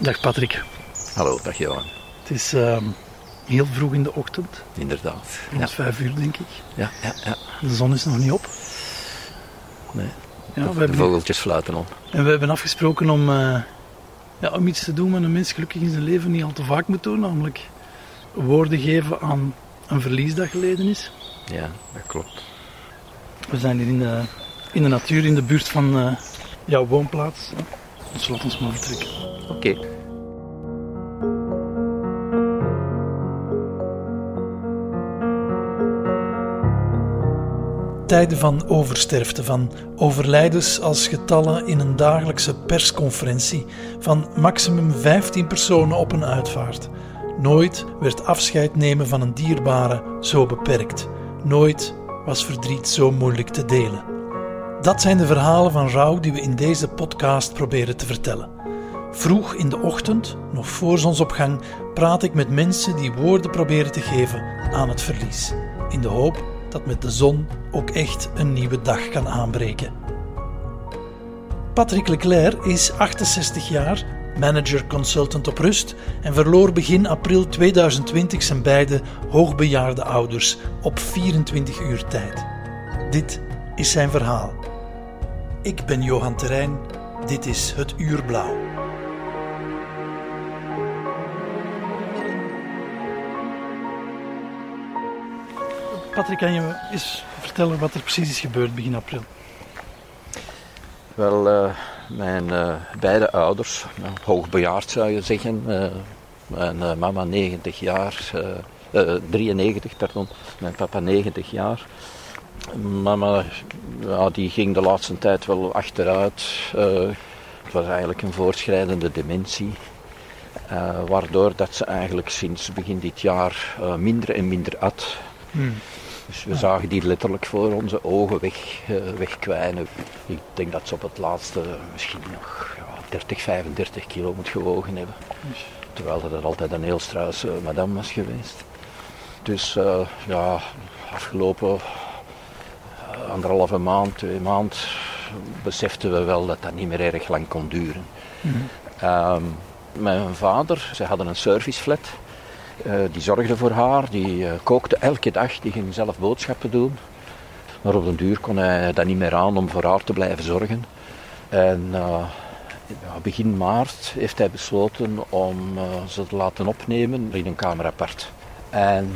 Dag Patrick. Hallo, dag Johan. Het is ehm, heel vroeg in de ochtend. Inderdaad. Rond ja. vijf uur, denk ik. Ja, ja, ja. De zon is nog niet op. Nee. Ja, de, we hebben, vogeltjes fluiten om. En we hebben afgesproken om, eh, ja, om iets te doen wat een mens gelukkig in zijn leven niet al te vaak moet doen. Namelijk woorden geven aan een verlies dat geleden is. Ja, dat klopt. We zijn hier in de, in de natuur, in de buurt van uh, jouw woonplaats. Dus laat ons maar vertrekken. Oké. Tijden van oversterfte, van overlijdens als getallen in een dagelijkse persconferentie, van maximum 15 personen op een uitvaart. Nooit werd afscheid nemen van een dierbare zo beperkt. Nooit was verdriet zo moeilijk te delen. Dat zijn de verhalen van rouw die we in deze podcast proberen te vertellen. Vroeg in de ochtend, nog voor zonsopgang, praat ik met mensen die woorden proberen te geven aan het verlies. In de hoop dat met de zon ook echt een nieuwe dag kan aanbreken. Patrick Leclerc is 68 jaar, manager-consultant op rust en verloor begin april 2020 zijn beide hoogbejaarde ouders op 24 uur tijd. Dit is zijn verhaal. Ik ben Johan Terrein, dit is Het Uur Blauw. Patrick, kan je me eens vertellen wat er precies is gebeurd begin april? Wel, uh, mijn uh, beide ouders, nou, hoogbejaard zou je zeggen. Uh, mijn mama 90 jaar, 93 pardon, mijn papa 90 jaar. Mama ja, die ging de laatste tijd wel achteruit. het was eigenlijk een voortschrijdende dementie. waardoor dat ze eigenlijk sinds begin dit jaar minder en minder at. Hmm. Dus we zagen die letterlijk voor onze ogen weg, uh, wegkwijnen. Ik denk dat ze op het laatste misschien nog ja, 30, 35 kilo moet gewogen hebben. Terwijl dat altijd een heel struise madame was geweest. Dus uh, ja, afgelopen anderhalve maand, twee maand, beseften we wel dat dat niet meer erg lang kon duren. Mm -hmm. mijn vader, ze hadden een serviceflat. Uh, die zorgde voor haar, die uh, kookte elke dag, die ging zelf boodschappen doen. Maar op den duur kon hij dat niet meer aan om voor haar te blijven zorgen. En ja, begin maart heeft hij besloten om ze te laten opnemen in een kamer apart. En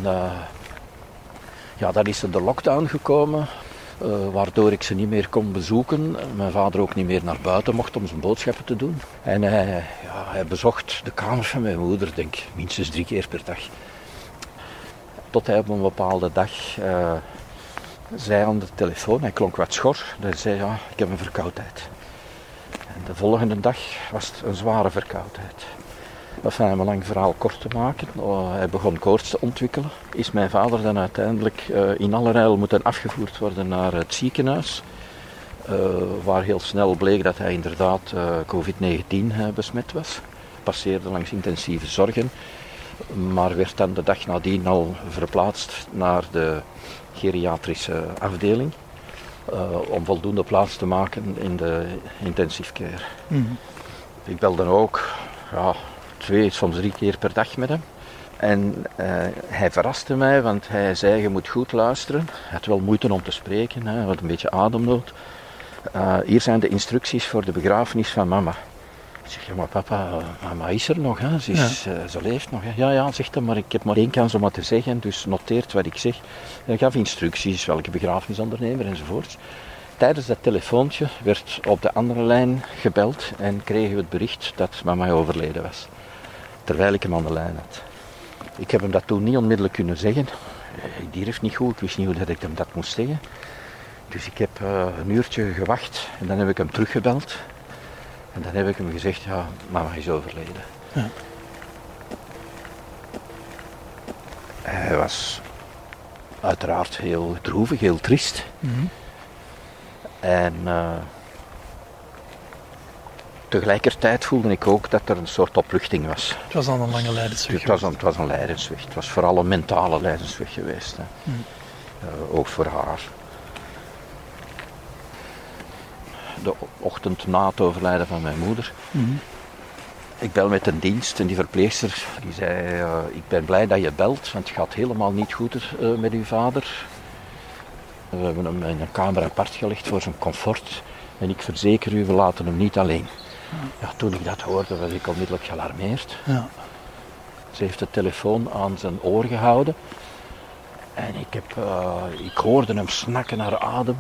ja, dan is er de lockdown gekomen. Uh, waardoor ik ze niet meer kon bezoeken. Mijn vader ook niet meer naar buiten mocht om zijn boodschappen te doen. En hij, ja, bezocht de kamer van mijn moeder, denk ik, minstens drie keer per dag. Tot hij op een bepaalde dag uh, zei aan de telefoon, hij klonk wat schor, hij zei ja, ik heb een verkoudheid. En de volgende dag was het een zware verkoudheid. Enfin, om een lang verhaal kort te maken, oh, hij begon koorts te ontwikkelen. Is mijn vader dan uiteindelijk uh, in allerijl moeten afgevoerd worden naar het ziekenhuis. Uh, waar heel snel bleek dat hij inderdaad uh, COVID-19 besmet was. Passeerde langs intensieve zorgen, maar werd dan de dag nadien al verplaatst naar de geriatrische afdeling. om voldoende plaats te maken in de intensive care. Mm. Ik belde ook ja, twee, soms drie keer per dag met hem. En uh, hij verraste mij, want hij zei: Je moet goed luisteren. Hij had wel moeite om te spreken, hij had een beetje ademnood. Uh, hier zijn de instructies voor de begrafenis van mama. Ik zeg: Ja, maar papa, mama is er nog, hè? Ze, is, ja. uh, ze leeft nog. Hè? Ja, ja, zegt hij, maar ik heb maar één kans om wat te zeggen, dus noteert wat ik zeg. Hij gaf instructies, welke begrafenisondernemer enzovoort. Tijdens dat telefoontje werd op de andere lijn gebeld en kregen we het bericht dat mama overleden was terwijl ik hem aan de lijn had. Ik heb hem dat toen niet onmiddellijk kunnen zeggen. Ik durf niet goed, ik wist niet hoe dat ik hem dat moest zeggen. Dus ik heb uh, een uurtje gewacht en dan heb ik hem teruggebeld. En dan heb ik hem gezegd, ja, mama is overleden. Ja. Hij was uiteraard heel droevig, heel triest. Mm -hmm. En uh, tegelijkertijd voelde ik ook dat er een soort opluchting was. Het was al een lange leidensweg. Het was, een, het was een leidensweg. Het was vooral een mentale leidensweg geweest. Hè. Hmm. Uh, ook voor haar. De ochtend na het overlijden van mijn moeder. Hmm. Ik bel met een dienst en die verpleegster die zei, uh, ik ben blij dat je belt, want het gaat helemaal niet goed uh, met uw vader. We hebben hem in een kamer apart gelegd voor zijn comfort. En ik verzeker u, we laten hem niet alleen. Ja, toen ik dat hoorde, was ik onmiddellijk gealarmeerd. Ja. Ze heeft de telefoon aan zijn oor gehouden. En ik, heb, uh, ik hoorde hem snakken naar adem.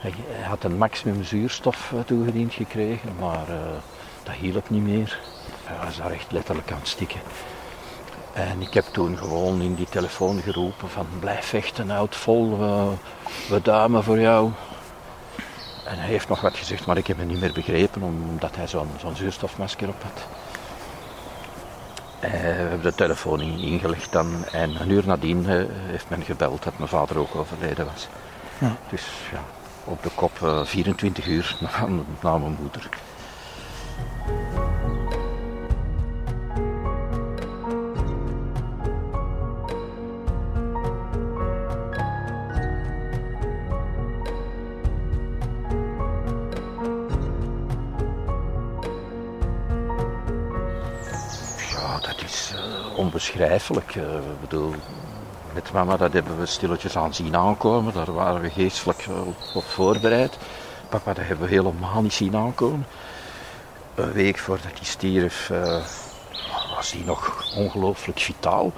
Hij, had een maximum zuurstof toegediend gekregen, maar uh, dat hielp niet meer. Hij was daar echt letterlijk aan het stikken. En ik heb toen gewoon in die telefoon geroepen van blijf vechten, houd vol, we, we duimen voor jou. En hij heeft nog wat gezegd, maar ik heb het niet meer begrepen, omdat hij zo'n zo'n zuurstofmasker op had. En we hebben de telefoon ingelegd dan en een uur nadien eh, heeft men gebeld dat mijn vader ook overleden was. Ja. Dus ja, op de kop 24 eh, uur na, na mijn moeder. Onbeschrijfelijk. Uh, bedoel, met mama, dat hebben we stilletjes aan zien aankomen. Daar waren we geestelijk op voorbereid. Papa, dat hebben we helemaal niet zien aankomen. Een week voordat hij stierf, uh, was hij nog ongelooflijk vitaal.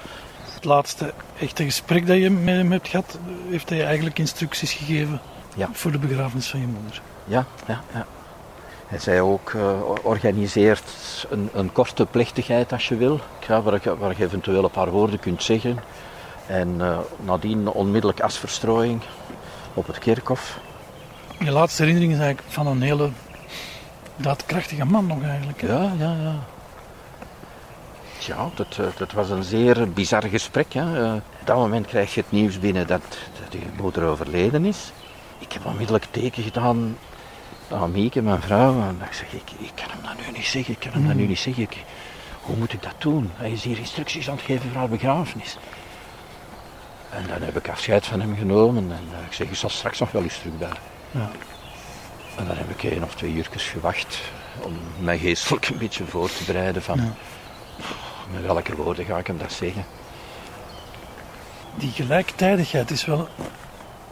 Het laatste echte gesprek dat je met hem hebt gehad, heeft hij eigenlijk instructies gegeven ja. voor de begrafenis van je moeder. Ja, ja, ja. Hij zei ook, uh, organiseert een, een, korte plechtigheid als je wil, ja, waar, je, waar je eventueel een paar woorden kunt zeggen. En uh, nadien onmiddellijk asverstrooiing op het kerkhof. Je laatste herinnering is eigenlijk van een hele daadkrachtige man nog eigenlijk. Hè? Ja, ja, ja. Ja, dat, eh, dat was een zeer bizar gesprek. Hè. op dat moment krijg je het nieuws binnen dat, dat je moeder overleden is. Ik heb onmiddellijk teken gedaan aan Mieke, mijn vrouw. En ik zeg, ik, ik kan hem dat nu niet zeggen, ik kan hem dat nu hmm. niet zeggen. Ik, hoe moet ik dat doen? Hij is hier instructies aan het geven voor haar begrafenis. En dan heb ik afscheid van hem genomen en uh, ik zeg, ik zal straks nog wel eens terug bij. Ja. En dan heb ik één of twee uurtjes gewacht om mij geestelijk een beetje voor te bereiden van ja. met welke woorden ga ik hem dat zeggen. Die gelijktijdigheid is wel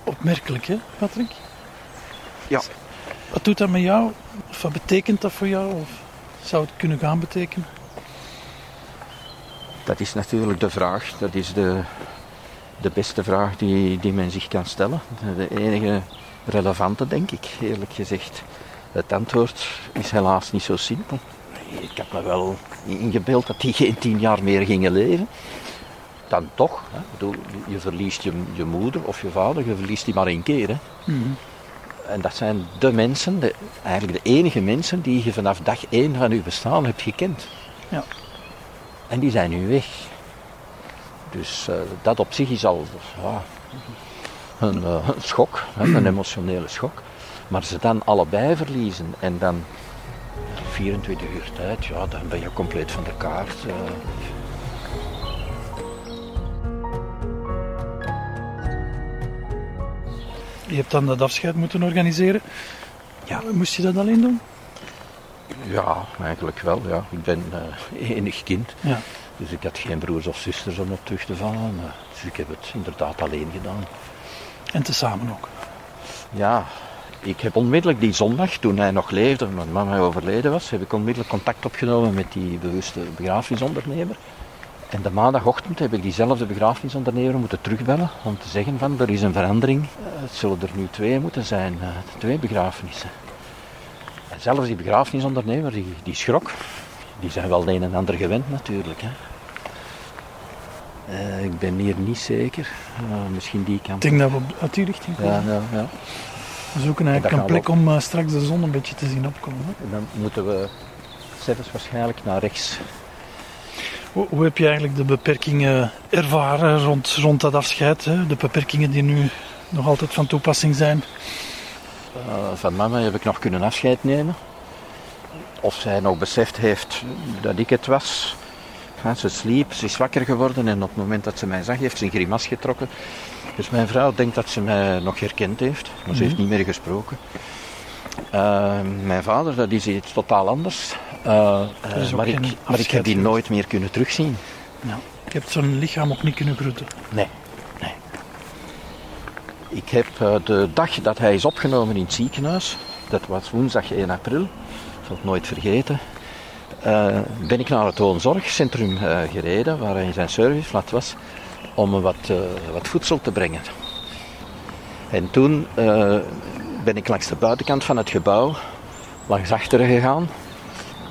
opmerkelijk, hè, Patrick? Ja. Wat doet dat met jou? Of wat betekent dat voor jou? Of zou het kunnen gaan betekenen? Dat is natuurlijk de vraag. Dat is de, de beste vraag die, die men zich kan stellen. De enige relevante, denk ik, eerlijk gezegd. Het antwoord is helaas niet zo simpel. Ik heb me wel ingebeeld dat die geen tien jaar meer gingen leven. Dan toch, hè. je verliest je, je moeder of je vader, je verliest die maar één keer. Hè. Mhm. En dat zijn de mensen, de, eigenlijk de enige mensen die je vanaf dag één van je bestaan hebt gekend. Ja. En die zijn nu weg. Dus uh, dat op zich is al een, uh, een, schok, een emotionele schok. Maar ze dan allebei verliezen en dan 24 uur tijd, ja, dan ben je compleet van de kaart. Je hebt dan dat afscheid moeten organiseren. Ja. Moest je dat alleen doen? Ja, eigenlijk wel. Ja. Ik ben uh, enig kind. Ja. Dus ik had geen broers of zusters om op terug te vallen. Maar, dus ik heb het inderdaad alleen gedaan. En tezamen ook? Ja, ik heb onmiddellijk die zondag, toen hij nog leefde, mijn mama overleden was, heb ik onmiddellijk contact opgenomen met die bewuste begrafenisondernemer. En de maandagochtend heb ik diezelfde begrafenisondernemer moeten terugbellen om te zeggen van er is een verandering. Eh, het zullen er nu twee moeten zijn, eh, twee begrafenissen. En zelfs die begrafenisondernemer die, die schrok. Die zijn wel de een en ander gewend natuurlijk. Hè. Uh, ik ben hier niet zeker. Uh, misschien die kant. Ik denk dat we uit die richting komen. Ja, ja, ja. We zoeken eigenlijk een plek om uh, straks de zon een beetje te zien opkomen. Hè? En dan moeten we zelfs waarschijnlijk naar rechts. Hoe, heb je eigenlijk de beperkingen ervaren rond, rond dat afscheid? Hè? De beperkingen die nu nog altijd van toepassing zijn? Uh, van mama heb ik nog kunnen afscheid nemen. Of zij nog beseft heeft dat ik het was. Ja, ze sliep, ze is wakker geworden en op het moment dat ze mij zag, heeft ze een grimas getrokken. Dus mijn vrouw denkt dat ze mij nog herkend heeft, maar ze heeft mhm. niet meer gesproken. Uh, mijn vader, dat is iets totaal anders. Uh, ook maar ik, maar ik heb die nooit meer kunnen terugzien. Ja. Je hebt zo'n lichaam ook niet kunnen groeten. Nee, nee. Ik heb eh, de dag dat hij is opgenomen in het ziekenhuis, dat was woensdag 1 april, ik zal het nooit vergeten, eh, ben ik naar het woonzorgcentrum eh, gereden, waar hij in zijn serviceflat was, om wat, eh, wat voedsel te brengen. En toen eh, ben ik langs de buitenkant van het gebouw, langs achteren gegaan.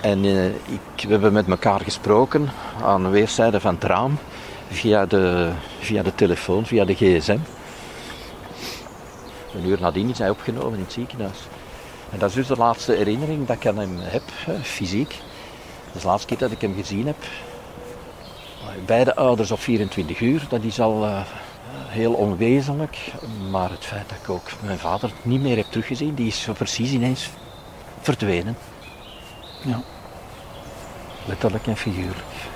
En eh, ik, we hebben met elkaar gesproken aan weerszijden van het raam, via de, via de telefoon, via de gsm. Een uur nadien is hij opgenomen in het ziekenhuis. En dat is dus de laatste herinnering dat ik aan hem heb, hè, fysiek. Dat is de laatste keer dat ik hem gezien heb. Beide ouders op 24 uur, dat is al eh, heel onwezenlijk. Maar het feit dat ik ook mijn vader niet meer heb teruggezien, die is zo precies ineens verdwenen. Ja. Letterlijk en figuurlijk.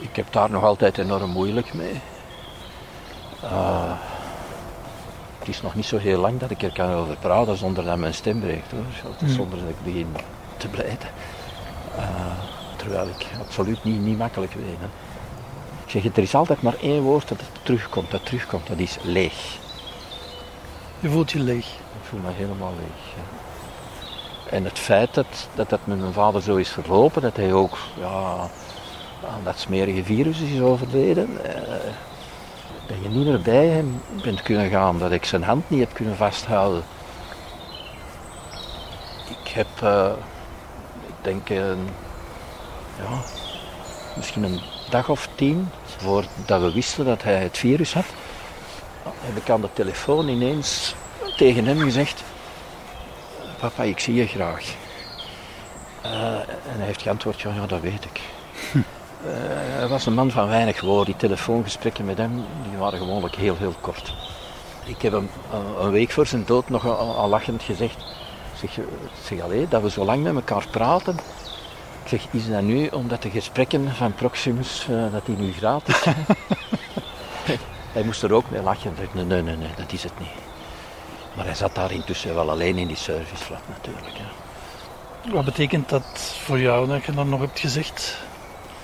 Ik heb daar nog altijd enorm moeilijk mee. Eh, het is nog niet zo heel lang dat ik er kan over praten zonder dat mijn stem breekt hoor. Mm. Zonder dat ik begin te blijten. Eh, terwijl ik absoluut niet, niet makkelijk weet. Hè. Ik zeg, het, er is altijd maar één woord dat terugkomt, dat terugkomt, dat is leeg. Je voelt je leeg. Ik voel me helemaal leeg. ja. En het feit dat, dat dat met mijn vader zo is verlopen, dat hij ook ja, aan dat smerige virus is overleden, eh, dat je niet meer bij hem bent kunnen gaan, dat ik zijn hand niet heb kunnen vasthouden. Ik heb, eh, ik denk, ja, misschien een dag of tien voordat we wisten dat hij het virus had, heb ik aan de telefoon ineens tegen hem gezegd: Papa, ik zie je graag. Eh, en hij heeft geantwoord: Ja, ja dat weet ik. Eh, hij was een man van weinig woorden. Die telefoongesprekken met hem die waren gewoonlijk heel, heel kort. Ik heb hem eh, een week voor zijn dood nog al, al lachend gezegd: Zeg, zeg allee, dat we zo lang met elkaar praten. Ik zeg, is dat nu omdat de gesprekken van Proximus, eh, dat die nu gratis zijn? hij moest er ook mee lachen. Ik Nee, nee, nee, nee, dat is het niet. Maar hij zat daar intussen wel alleen in die serviceflat natuurlijk. Wat betekent dat voor jou dat je dan nog hebt gezegd?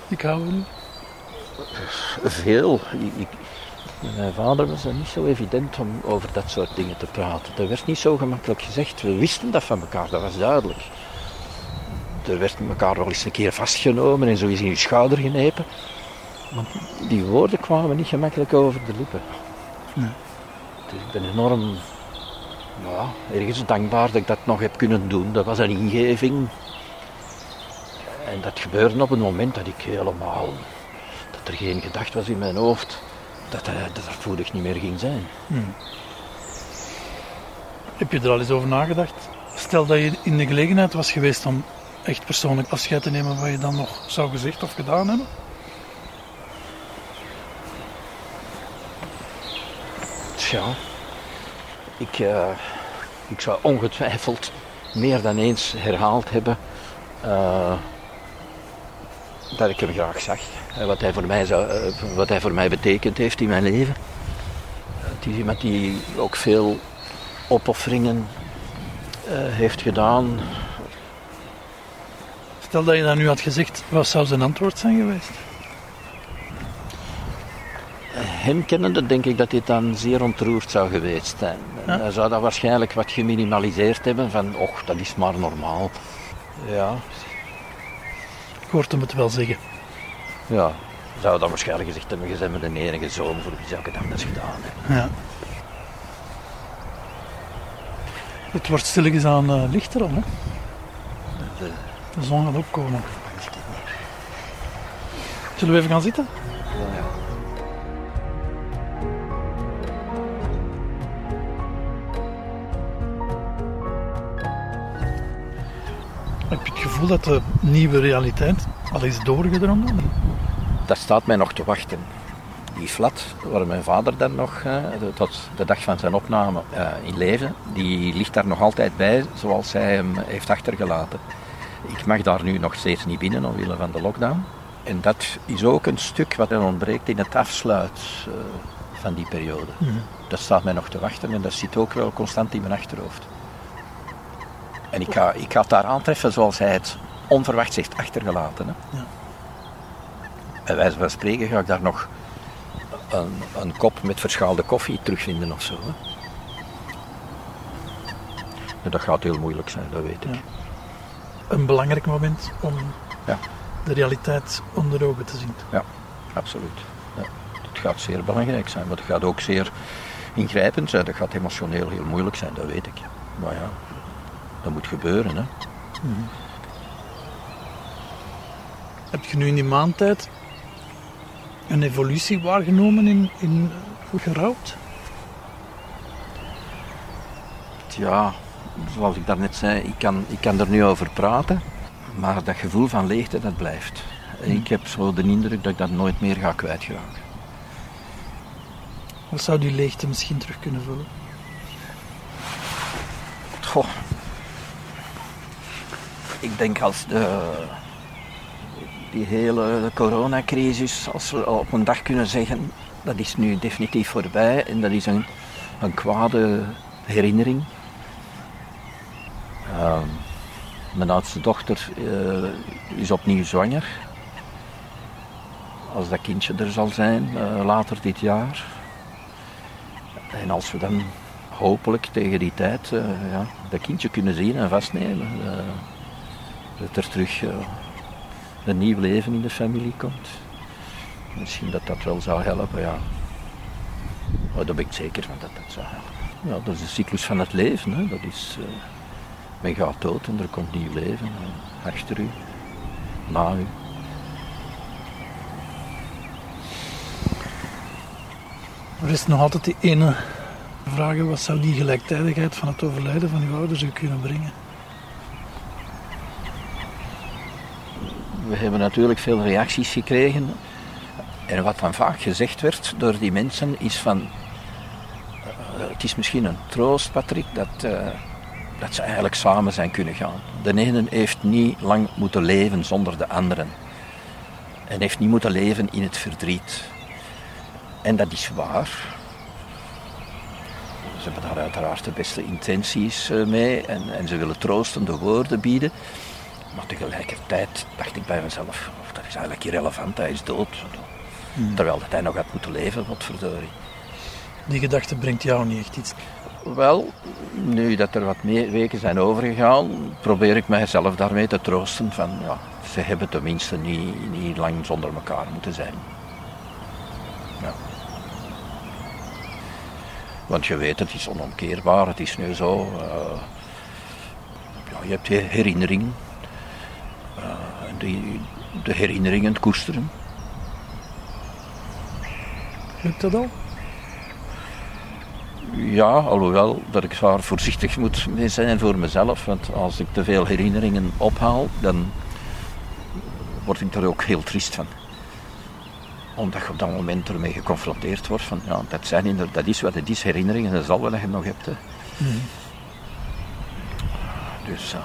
Ik hou u. Veel. Ik, ik- met mijn vader was het niet zo evident om over dat soort dingen te praten. Dat werd niet zo gemakkelijk gezegd. We wisten dat van elkaar, dat was duidelijk. Er werd elkaar wel eens een keer vastgenomen en zo is in je schouder genepen. Maar die woorden kwamen niet gemakkelijk over de lippen. Nee. Dus ik ben enorm ja, ergens dankbaar dat ik dat nog heb kunnen doen. Dat was een ingeving. En dat gebeurde op een moment dat ik helemaal dat er geen gedachte was in mijn hoofd dat hij dat er spoedig niet meer ging zijn. Heb je er al eens over nagedacht? Stel dat je in de gelegenheid was geweest om echt persoonlijk afscheid te nemen, wat je dan nog zou gezegd of gedaan hebben? Tja, ik, eh, ik zou ongetwijfeld meer dan eens herhaald hebben eh, dat ik hem graag zag. En wat, hij voor mij zou, eh, wat hij voor mij betekend heeft in mijn leven. Het is iemand die ook veel opofferingen eh, heeft gedaan. Stel dat je dat nu had gezegd, wat zou zijn antwoord zijn geweest? Hem kennende denk ik dat dit dan zeer ontroerd zou geweest zijn. Ja. Hij zou dat waarschijnlijk wat geminimaliseerd hebben van, och, dat is maar normaal. Ja, Ik hoorde hem het wel zeggen. ja. Zou dan waarschijnlijk gezegd hebben, je bent mijn enige zoon, voor wie zou ik het anders gedaan hebben. Ja. Het wordt stilletjes aan eh, lichter al, hè? De, De zon gaat opkomen. Zullen we even gaan zitten? ja. Heb je het gevoel dat de nieuwe realiteit al is doorgedrongen? Dat staat mij nog te wachten. Die flat, waar mijn vader dan nog, eh, tot de dag van zijn opname eh, in leven, die ligt daar nog altijd bij zoals hij hem heeft achtergelaten. Ik mag daar nu nog steeds niet binnen omwille van de lockdown. En dat is ook een stuk wat er ontbreekt in het afsluit eh, van die periode. Dat staat mij nog te wachten en dat zit ook wel constant in mijn achterhoofd. En ik ga, ik ga het daar aantreffen zoals hij het onverwachts heeft achtergelaten. Hè. Ja. Bij wijze van spreken ga ik daar nog een, een kop met verschaalde koffie terugvinden of zo. Hè. Ja, dat gaat heel moeilijk zijn, dat weet ik. Ja. Een belangrijk moment om Ja. de realiteit onder ogen te zien. Ja, absoluut. Ja. Het gaat zeer belangrijk zijn, maar het gaat ook zeer ingrijpend zijn. Dat gaat emotioneel heel moeilijk zijn, dat weet ik. Maar ja, dat moet gebeuren. Hè. Heb je nu in die maandtijd een evolutie waargenomen in, in gerouwd? Ja, zoals ik daarnet zei, ik kan, ik kan er nu over praten, maar dat gevoel van leegte, dat blijft. Ik heb zo de indruk dat ik dat nooit meer ga kwijtraken. Wat zou die leegte misschien terug kunnen vullen? Goh. Ik denk als de, die hele coronacrisis, als we op een dag kunnen zeggen, dat is nu definitief voorbij en dat is een, een kwade herinnering. Ehm, mijn oudste dochter eh, is opnieuw zwanger. Als dat kindje er zal zijn, eh, later dit jaar. En als we dan hopelijk tegen die tijd eh, ja, dat kindje kunnen zien en vastnemen. Dat er terug eh, een nieuw leven in de familie komt. Misschien dat dat wel zou helpen, ja. Maar daar ben ik zeker van dat dat zou helpen. Ja, dat is de cyclus van het leven. Hè. Dat is, eh, men gaat dood en er komt nieuw leven. eh, achter u, na u. Er is nog altijd die ene vraag, wat zou die gelijktijdigheid van het overlijden van uw ouders u kunnen brengen? We hebben natuurlijk veel reacties gekregen. En wat dan vaak gezegd werd door die mensen is van... eh, het is misschien een troost, Patrick, dat, eh, dat ze eigenlijk samen zijn kunnen gaan. De ene heeft niet lang moeten leven zonder de anderen. En heeft niet moeten leven in het verdriet. En dat is waar. Ze hebben daar uiteraard de beste intenties eh, mee en, en ze willen troostende woorden bieden. Maar tegelijkertijd dacht ik bij mezelf, "Oh, dat is eigenlijk irrelevant, hij is dood. Terwijl dat hij nog had moeten leven, wat verdorie. Die gedachte brengt jou niet echt iets. Wel, nu dat er wat meer weken zijn overgegaan, probeer ik mijzelf daarmee te troosten van, ja, ze hebben tenminste niet, niet lang zonder elkaar moeten zijn. Ja. Want je weet, het is onomkeerbaar, het is nu zo. ja, je hebt je herinnering. Die, de herinneringen koesteren. Lukt dat al? Ja, alhoewel dat ik zwaar voorzichtig moet zijn voor mezelf. Want als ik te veel herinneringen ophaal, dan word ik er ook heel triest van. Omdat je op dat moment ermee geconfronteerd wordt van, ja, dat, zijn inderdaad, dat is wat het is, herinneringen, dat is al wat je nog hebt. Hè. Dus eh,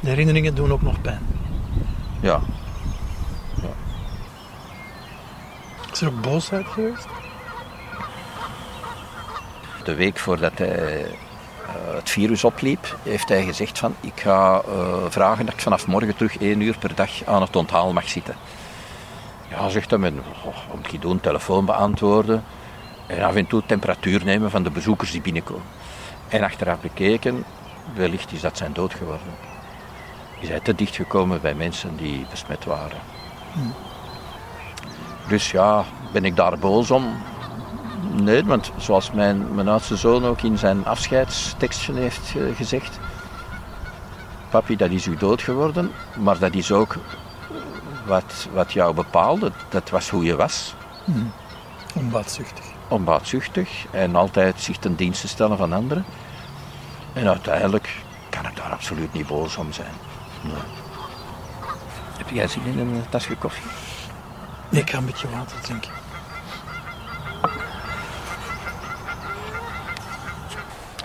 De herinneringen doen ook nog pijn. Ja, Is er ook boosheid geweest? de week voordat hij eh, het virus opliep, heeft hij gezegd van ik ga eh, vragen dat ik vanaf morgen terug één uur per dag aan het onthaal mag zitten. Ja, zegt hij, met, oh, moet je doen? Telefoon beantwoorden en af en toe temperatuur nemen van de bezoekers die binnenkomen. En achteraf bekeken, wellicht is dat zijn dood geworden. Is hij te dicht gekomen bij mensen die besmet waren. Dus ja, ben ik daar boos om? Nee, want zoals mijn, mijn oudste zoon ook in zijn afscheidstekstje heeft eh, gezegd. Papi, dat is u dood geworden, maar dat is ook wat, wat jou bepaalde. Dat was hoe je was. Onbaatzuchtig. Onbaatzuchtig en altijd zich ten dienste stellen van anderen. En uiteindelijk kan ik daar absoluut niet boos om zijn. Nee. Heb jij zin in een tasje koffie? Nee, ik ga een beetje water drinken.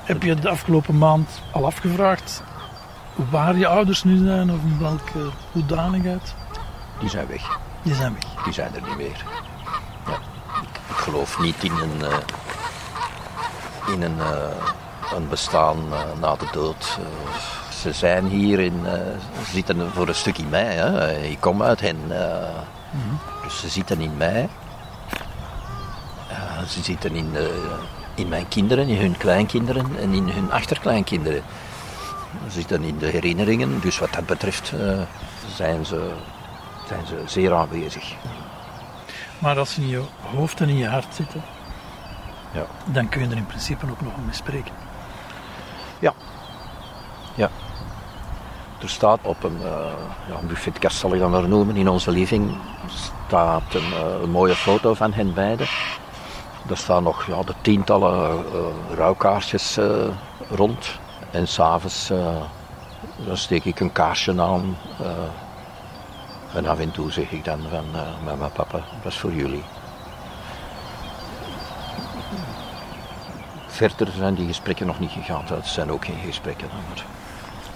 Heb je de afgelopen maand al afgevraagd waar je ouders nu zijn of in welke hoedanigheid? Die zijn weg. Die zijn weg. Die zijn er niet meer. Ja. Ik, ik geloof niet in een, eh, in een, eh, een bestaan eh, na de dood. Eh, ze zijn hier in, uh, ze zitten voor een stuk in mij. Hè. Ik kom uit hen. Uh, mm-hmm. Dus ze zitten in mij. Uh, ze zitten in, in mijn kinderen, in hun kleinkinderen en in hun achterkleinkinderen. Ze zitten in de herinneringen, dus wat dat betreft zijn, ze, zijn ze zeer aanwezig. Maar als ze in je hoofd en in je hart zitten, ja. dan kun je er in principe ook nog mee spreken. Ja. Ja. Er staat op een, uh, ja, buffetkast zal ik dan maar noemen, in onze living staat een, uh, een mooie foto van hen beiden. Er staan nog ja, de tientallen uh, rouwkaarsjes rond. En s'avonds steek ik een kaarsje aan. en af en toe zeg ik dan van mama, papa, dat is voor jullie. verder zijn die gesprekken nog niet gegaan. Het zijn ook geen gesprekken.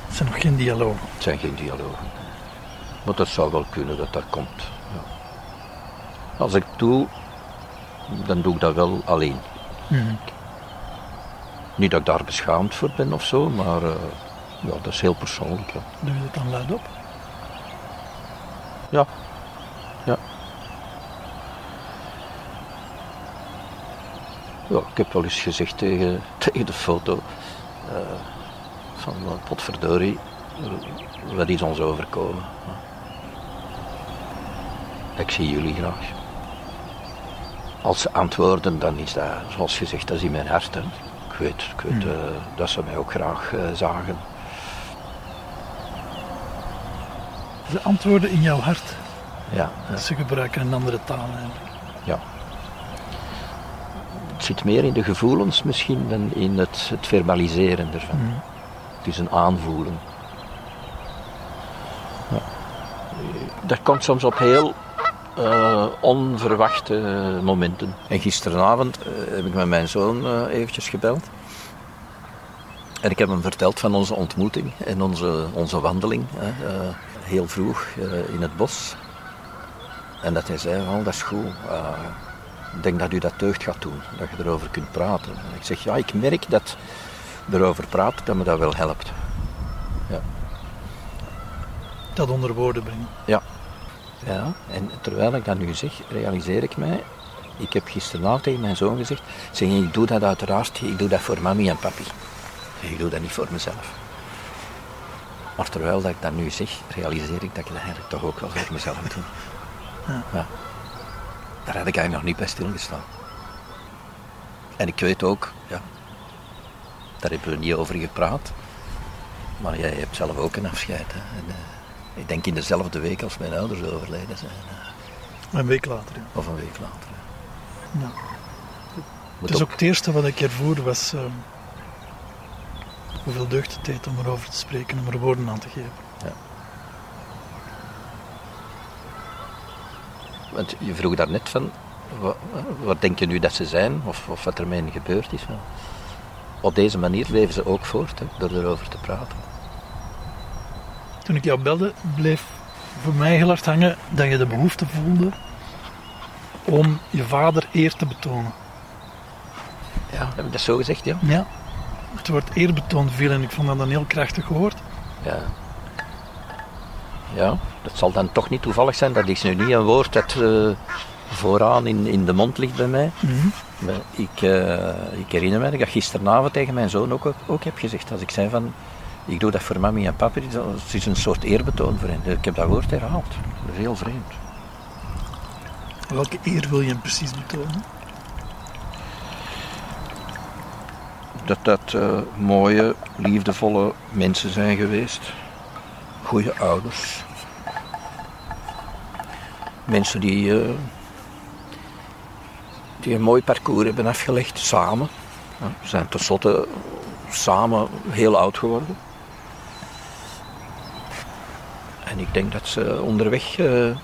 Het zijn nog geen dialogen. Het zijn geen dialogen. Maar dat zou wel kunnen dat dat komt. Ja. Als ik doe, dan doe ik dat wel alleen. Mm. Niet dat ik daar beschaamd voor ben of zo, maar uh, ja, dat is heel persoonlijk. Ja. Doe je dat dan luid op? Ja. Ja. Ja, ik heb wel eens gezegd tegen, tegen de foto uh, van potverdorie, wat is ons overkomen. Ik zie jullie graag. Als ze antwoorden, dan is dat, zoals gezegd, dat is in mijn hart. Hè. Ik weet, ik weet hmm. uh, dat ze mij ook graag zagen. Ze antwoorden in jouw hart? Ja. ja. Ze gebruiken een andere taal eigenlijk. Ja zit meer in de gevoelens misschien dan in het, het verbaliseren ervan. Mm. Is een aanvoelen. Ja. Dat komt soms op heel uh, onverwachte momenten. En gisteravond uh, heb ik met mijn zoon uh, eventjes gebeld. En ik heb hem verteld van onze ontmoeting en onze, onze wandeling. heel vroeg in het bos. En dat hij zei, oh, dat is goed ik denk dat u dat deugd gaat doen, dat je erover kunt praten. En ik zeg, ja, ik merk dat erover praten, dat me dat wel helpt. Ja. Dat onder woorden brengen. Ja. Ja, en terwijl ik dat nu zeg, realiseer ik mij, ik heb gisteravond tegen mijn zoon gezegd, zeg, ik doe dat uiteraard, ik doe dat voor mami en papi. Ik doe dat niet voor mezelf. Maar terwijl dat ik dat nu zeg, realiseer ik dat ik dat eigenlijk toch ook wel voor mezelf doe. Ja. ja. Daar had ik eigenlijk nog niet bij stilgestaan. En ik weet ook, ja, daar hebben we niet over gepraat. Maar jij hebt zelf ook een afscheid. Hè. En, uh, ik denk in dezelfde week als mijn ouders overleden zijn. Uh, een week later, ja. Of een week later. Ja. Het is ook... het eerste wat ik ervoer was uh, hoeveel deugd het deed om erover te spreken, om er woorden aan te geven. Ja. Want je vroeg daar net van, wat, wat, denk je nu dat ze zijn, of, of wat er met hen gebeurd is. Op deze manier leven ze ook voort, hè, door erover te praten. Toen ik jou belde, bleef voor mij heel hard hangen dat je de behoefte voelde om je vader eer te betonen. Ja, heb ik dat zo gezegd, ja? Ja. Het woord eerbetoon viel en ik vond dat dan heel krachtig woord. Ja. Ja, dat zal dan toch niet toevallig zijn. Dat is nu niet een woord dat uh, vooraan in, in de mond ligt bij mij. Mm maar ik, uh, ik herinner me dat ik gisteravond tegen mijn zoon ook, ook heb gezegd. Als ik zei van, ik doe dat voor mami en papa, het is een soort eerbetoon voor hen. Ik heb dat woord herhaald. Dat is heel vreemd. Welke eer wil je hem precies betonen? Dat dat uh, mooie, liefdevolle mensen zijn geweest goede ouders. Mensen die, uh, die een mooi parcours hebben afgelegd, samen. We zijn tenslotte samen heel oud geworden. En ik denk dat ze onderweg uh,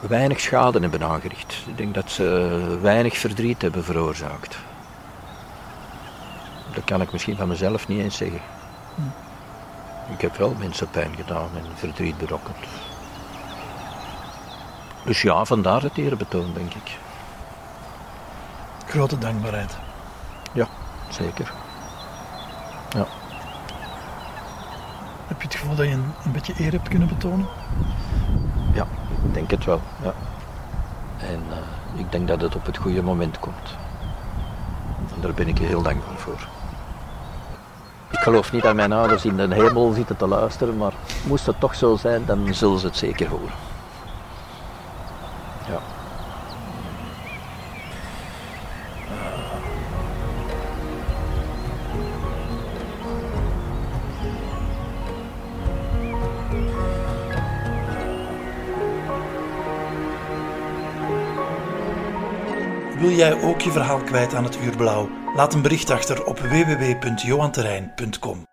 weinig schade hebben aangericht. Ik denk dat ze weinig verdriet hebben veroorzaakt. Dat kan ik misschien van mezelf niet eens zeggen. Hm. Ik heb wel mensen pijn gedaan en verdriet berokkend. Dus ja, vandaar het eerbetoon, denk ik. Grote dankbaarheid. Ja, zeker. Ja. Heb je het gevoel dat je een, een beetje eer hebt kunnen betonen? Ja, ik denk het wel. Ja. En uh, ik denk dat het op het goede moment komt. En daar ben ik je heel dankbaar voor. Ik geloof niet dat mijn ouders in de hemel zitten te luisteren, maar moest het toch zo zijn, dan zullen ze het zeker horen. Ja. Jij ook je verhaal kwijt aan het Uur Blauw? Laat een bericht achter op www.johanterrein.com.